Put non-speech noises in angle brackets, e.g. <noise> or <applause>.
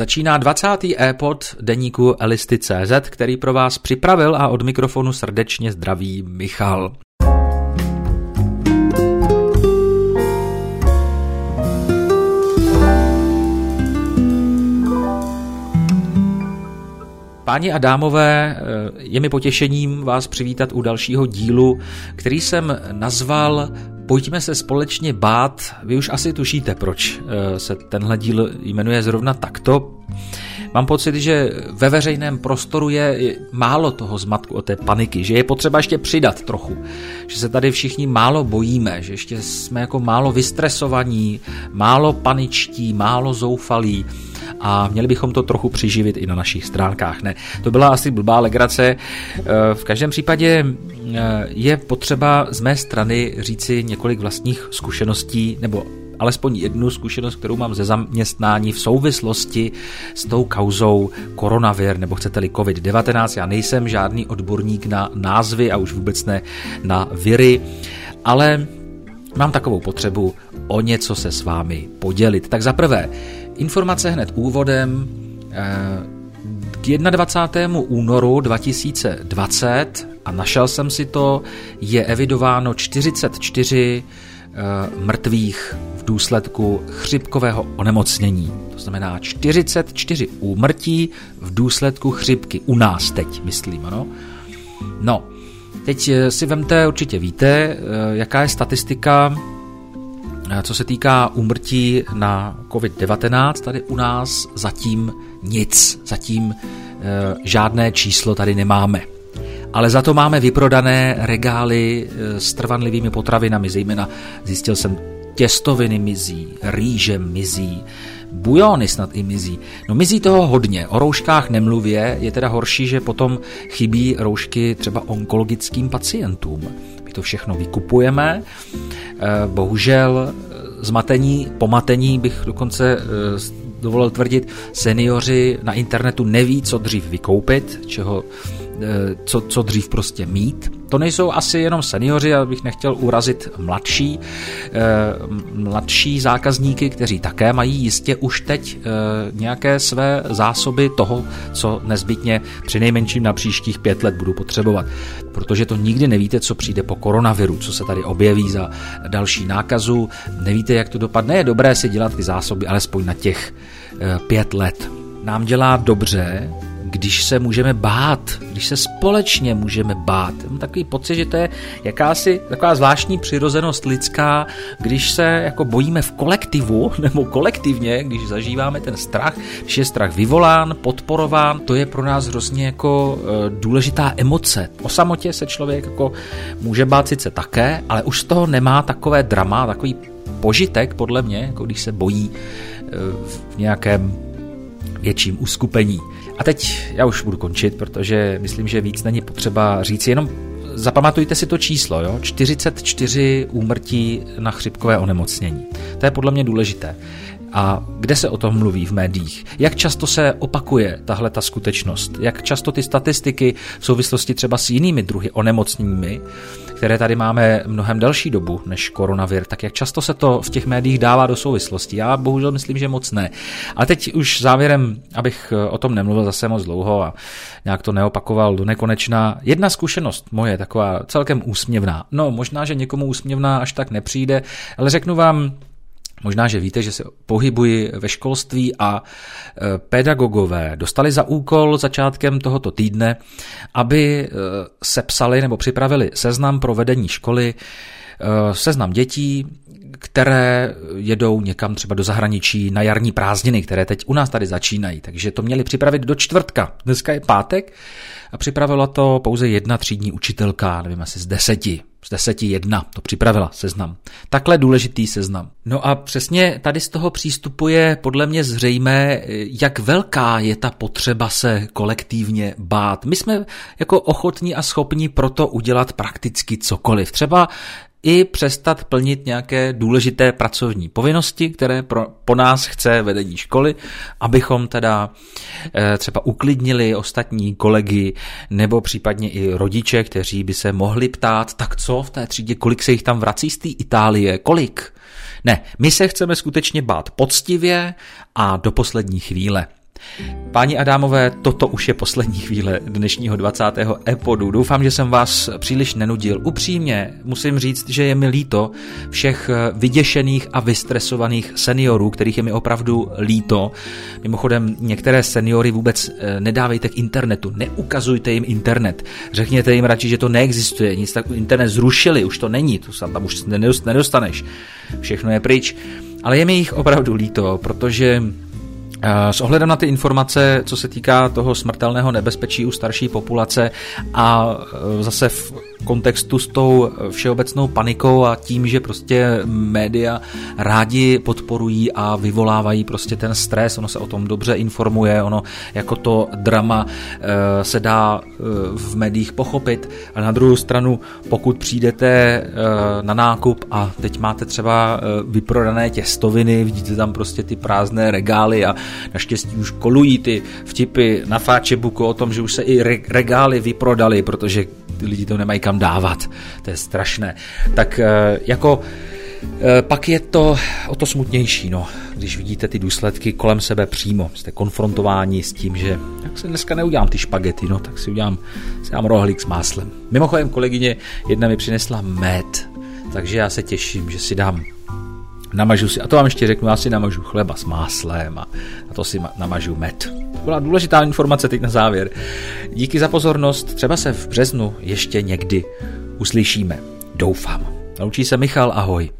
Začíná 20. e-pod deníku Elisty.cz, který pro vás připravil a od mikrofonu srdečně zdraví Michal. Páni a dámové, je mi potěšením vás přivítat u dalšího dílu, který jsem nazval Pojďme se společně bát. Vy už asi tušíte, proč eh, se tenhle díl jmenuje zrovna takto. Mám pocit, že ve veřejném prostoru je málo toho zmatku o té paniky, že je potřeba ještě přidat trochu, že se tady všichni málo bojíme, že ještě jsme jako málo vystresovaní, málo paničtí, málo zoufalí a měli bychom to trochu přiživit i na našich stránkách. Ne, to byla asi blbá legrace. Eh, v každém případě eh, je potřeba z mé strany říci několik vlastních zkušeností nebo alespoň jednu zkušenost, kterou mám ze zaměstnání v souvislosti s tou kauzou koronavir, nebo chcete-li COVID-19. Já nejsem žádný odborník na názvy a už vůbec ne na viry, ale mám takovou potřebu o něco se s vámi podělit. Tak za prvé, Informace hned úvodem. Eh, k 21. únoru 2020, a našel jsem si to, je evidováno 44 eh, mrtvých v důsledku chřipkového onemocnění. To znamená 44 úmrtí v důsledku chřipky. U nás teď, myslím, ano. No, teď eh, si vemte, určitě víte, jaká je statistika co se týká úmrtí na COVID-19, tady u nás zatím nic, zatím e, žádné číslo tady nemáme. Ale za to máme vyprodané regály e, s trvanlivými potravinami, zejména zjistil jsem těstoviny mizí, rýže mizí, bujony snad i mizí. No mizí toho hodně, o rouškách nemluvě, je teda horší, že potom chybí roušky třeba onkologickým pacientům. My to všechno vykupujeme. Eh, bohužel eh, zmatení, pomatení bych dokonce eh, dovolil tvrdit, seniori na internetu neví, co dřív vykoupit, čeho, co, co dřív prostě mít. To nejsou asi jenom seniori, já bych nechtěl urazit mladší, mladší zákazníky, kteří také mají jistě už teď nějaké své zásoby toho, co nezbytně při nejmenším na příštích pět let budu potřebovat protože to nikdy nevíte, co přijde po koronaviru, co se tady objeví za další nákazu, nevíte, jak to dopadne. Je dobré si dělat ty zásoby alespoň na těch eh, pět let. Nám dělá dobře, když se můžeme bát, když se společně můžeme bát. Mám takový pocit, že to je jakási taková zvláštní přirozenost lidská, když se jako bojíme v kolektivu <laughs> nebo kolektivně, když zažíváme ten strach, když je strach vyvolán, podporován, to je pro nás hrozně jako e, důležitá emoce. O samotě se člověk jako může bát sice také, ale už z toho nemá takové drama, takový požitek podle mě, jako když se bojí e, v nějakém větším uskupení. A teď já už budu končit, protože myslím, že víc není potřeba říct, jenom zapamatujte si to číslo, jo? 44 úmrtí na chřipkové onemocnění. To je podle mě důležité. A kde se o tom mluví v médiích? Jak často se opakuje tahle ta skutečnost? Jak často ty statistiky v souvislosti třeba s jinými druhy onemocněními, které tady máme mnohem delší dobu než koronavir, tak jak často se to v těch médiích dává do souvislosti? Já bohužel myslím, že moc ne. A teď už závěrem, abych o tom nemluvil zase moc dlouho a nějak to neopakoval do nekonečna. Jedna zkušenost moje, taková celkem úsměvná. No, možná, že někomu úsměvná až tak nepřijde, ale řeknu vám Možná, že víte, že se pohybuji ve školství a e, pedagogové dostali za úkol začátkem tohoto týdne, aby e, sepsali nebo připravili seznam pro vedení školy, seznam dětí, které jedou někam třeba do zahraničí na jarní prázdniny, které teď u nás tady začínají. Takže to měli připravit do čtvrtka. Dneska je pátek a připravila to pouze jedna třídní učitelka, nevím, asi z deseti z deseti jedna to připravila seznam. Takhle důležitý seznam. No a přesně tady z toho přístupu je podle mě zřejmé, jak velká je ta potřeba se kolektivně bát. My jsme jako ochotní a schopní proto udělat prakticky cokoliv. Třeba i přestat plnit nějaké důležité pracovní povinnosti, které pro, po nás chce vedení školy, abychom teda e, třeba uklidnili ostatní kolegy nebo případně i rodiče, kteří by se mohli ptát, tak co v té třídě, kolik se jich tam vrací z té Itálie, kolik? Ne, my se chceme skutečně bát poctivě a do poslední chvíle. Páni Adámové, toto už je poslední chvíle dnešního 20. epodu. Doufám, že jsem vás příliš nenudil. Upřímně musím říct, že je mi líto všech vyděšených a vystresovaných seniorů, kterých je mi opravdu líto. Mimochodem, některé seniory vůbec eh, nedávejte k internetu, neukazujte jim internet. Řekněte jim radši, že to neexistuje, nic tak internet zrušili, už to není, to tam už nedostaneš. Všechno je pryč. Ale je mi jich opravdu líto, protože s ohledem na ty informace, co se týká toho smrtelného nebezpečí u starší populace a eh, zase v kontextu s tou všeobecnou panikou a tím, že prostě média rádi podporují a vyvolávají prostě ten stres, ono se o tom dobře informuje, ono jako to drama e, se dá v médiích pochopit, ale na druhou stranu, pokud přijdete na nákup a teď máte třeba vyprodané těstoviny, vidíte tam prostě ty prázdné regály a naštěstí už kolují ty vtipy na Fáčebuku o tom, že už se i regály vyprodali, protože ty lidi to nemají kam dávat. To je strašné. Tak eh, jako eh, pak je to o to smutnější, no, když vidíte ty důsledky kolem sebe přímo. Jste konfrontováni s tím, že jak se dneska neudělám ty špagety, no, tak si udělám, si dám rohlík s máslem. Mimochodem kolegyně jedna mi přinesla med, takže já se těším, že si dám namažu si, a to vám ještě řeknu, já si namažu chleba s máslem a, a to si namažu med. Byla důležitá informace teď na závěr. Díky za pozornost, třeba se v březnu ještě někdy uslyšíme. Doufám. Naučí se Michal, ahoj.